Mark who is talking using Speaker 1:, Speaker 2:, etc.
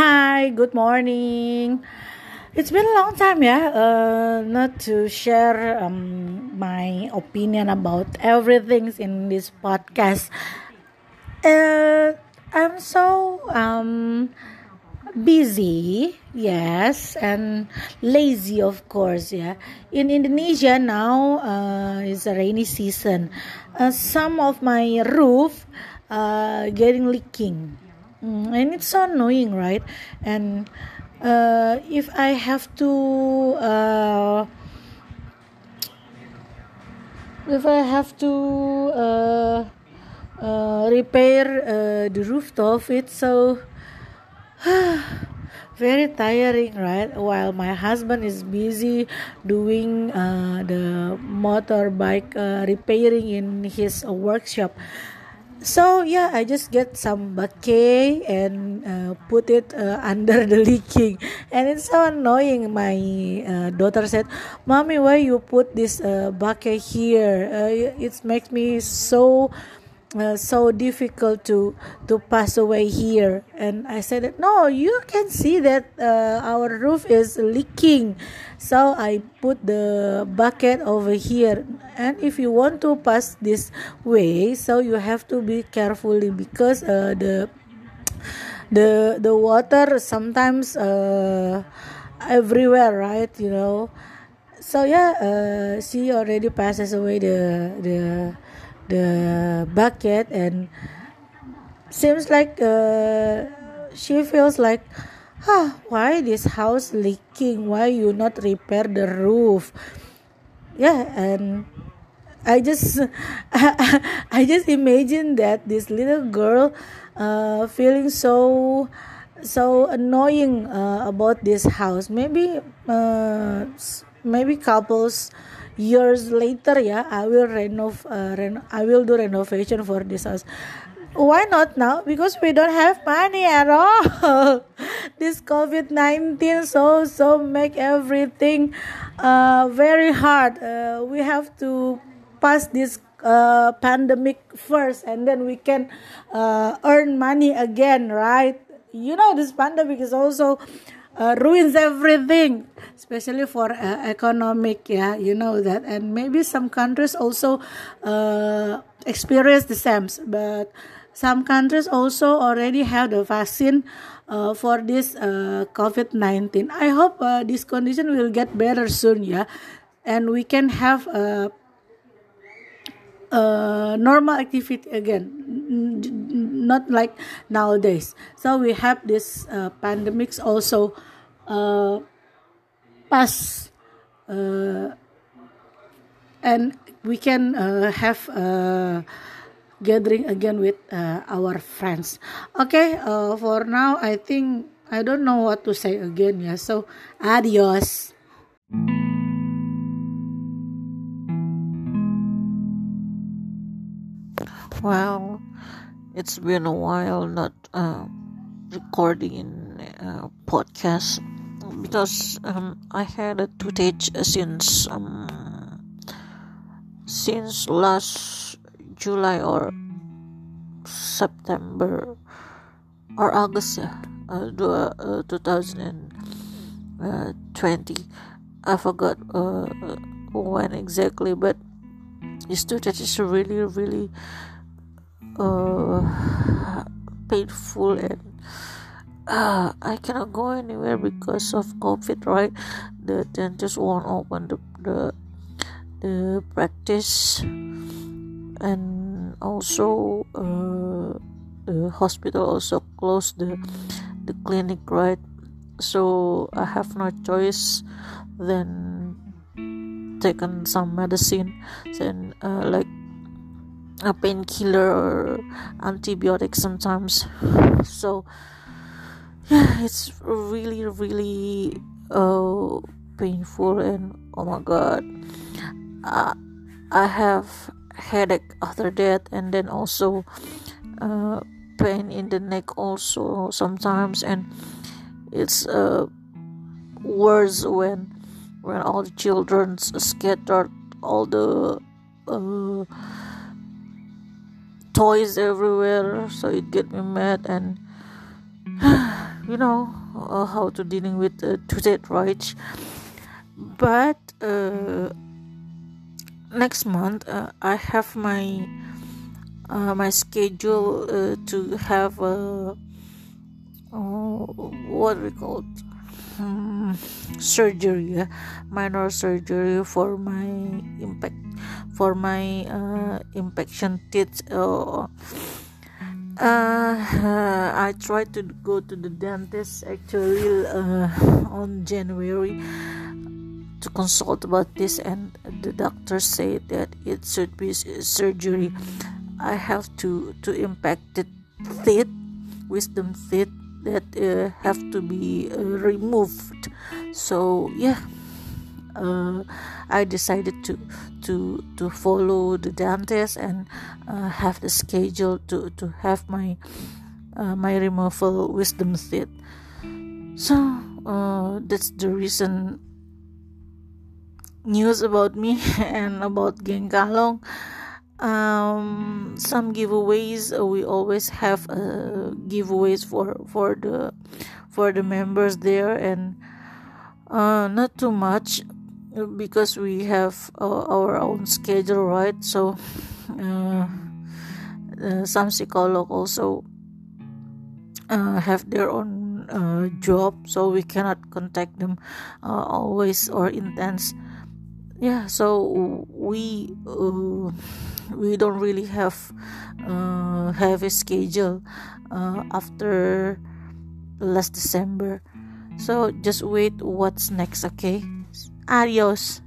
Speaker 1: Hi, good morning. It's been a long time, yeah, uh, not to share um, my opinion about everything in this podcast. Uh, I'm so um, busy, yes, and lazy, of course, yeah. In Indonesia now uh, is a rainy season. Uh, some of my roof uh, getting leaking and it's so annoying, right? And uh, if I have to, uh, if I have to uh, uh, repair uh, the rooftop, it's so very tiring, right? While my husband is busy doing uh, the motorbike repairing in his workshop so yeah i just get some bucket and uh, put it uh, under the leaking. And it's so annoying. My uh, daughter said mommy why you put this uh, bucket here? Uh, it makes me so uh, so difficult to to pass away here. And i said no you can see that uh, our roof is leaking. So i put the bucket over here. And if you want to pass this way so you have to be carefully because uh, the the the water sometimes uh, everywhere right you know. So yeah uh, she already passes away the the the bucket and seems like uh, she feels like huh, why this house leaking? Why you not repair the roof? Yeah and i just i just imagine that this little girl uh, feeling so so annoying uh, about this house. Maybe uh, maybe couples years later yeah i will renov uh, ren- i will do renovation for this house. Why not now? Because we don't have money at all. This covid-19 so so make everything uh, very hard. Uh, we have to pass this uh, pandemic first and then we can uh, earn money again right? You know this pandemic is also uh, ruins everything especially for uh, economic yeah you know that. And maybe some countries also uh, experience the same but some countries also already have the vaccine uh, for this uh, covid-19 i hope uh, this condition will get better soon yeah and we can have a, a normal activity again not like nowadays. So we have this uh, pandemics also uh, pass uh, and we can uh, have a gathering again with uh, our friends. Okay uh, for now i think i don't know what to say again yeah. So adios.
Speaker 2: Well, it's been a while not uh, recording in uh, podcast because um, I had a toothache since um, since last July or September or August uh, uh, 2020 I forgot uh, when exactly but this toothache is really really uh, painful and uh, I cannot go anywhere because of COVID, right? The dentist won't open the the, the practice, and also uh, the hospital also closed the the clinic, right? So I have no choice than taken some medicine, then uh, like a painkiller or antibiotic sometimes. So yeah it's really really uh, painful and oh my god uh, i have headache after that and then also uh, pain in the neck also sometimes and it's uh, worse when when all the children scattered all the uh, toys everywhere so it get me mad and you know uh, how to dealing with uh, toothache right but uh, next month uh, i have my uh, my schedule uh, to have a uh, what we call um, surgery uh, minor surgery for my impact for my uh, infection teeth uh, uh, I tried to go to the dentist actually uh, on January to consult about this, and the doctor said that it should be surgery. I have to to impact the teeth, wisdom teeth that uh, have to be uh, removed. So yeah, uh, I decided to to to follow the dentist and uh, have the schedule to to have my uh, my removal wisdom teeth. So uh, that's the reason news about me and about Geng Kalong um, some giveaways. Uh, we always have uh, giveaways for for the for the members there and uh, not too much because we have uh, our own schedule right so uh, uh, some psycholog also have their own job so we cannot contact them always or intense yeah so we we don't really have uh, have a schedule uh, after last December. So just wait what's next, okay? Adios.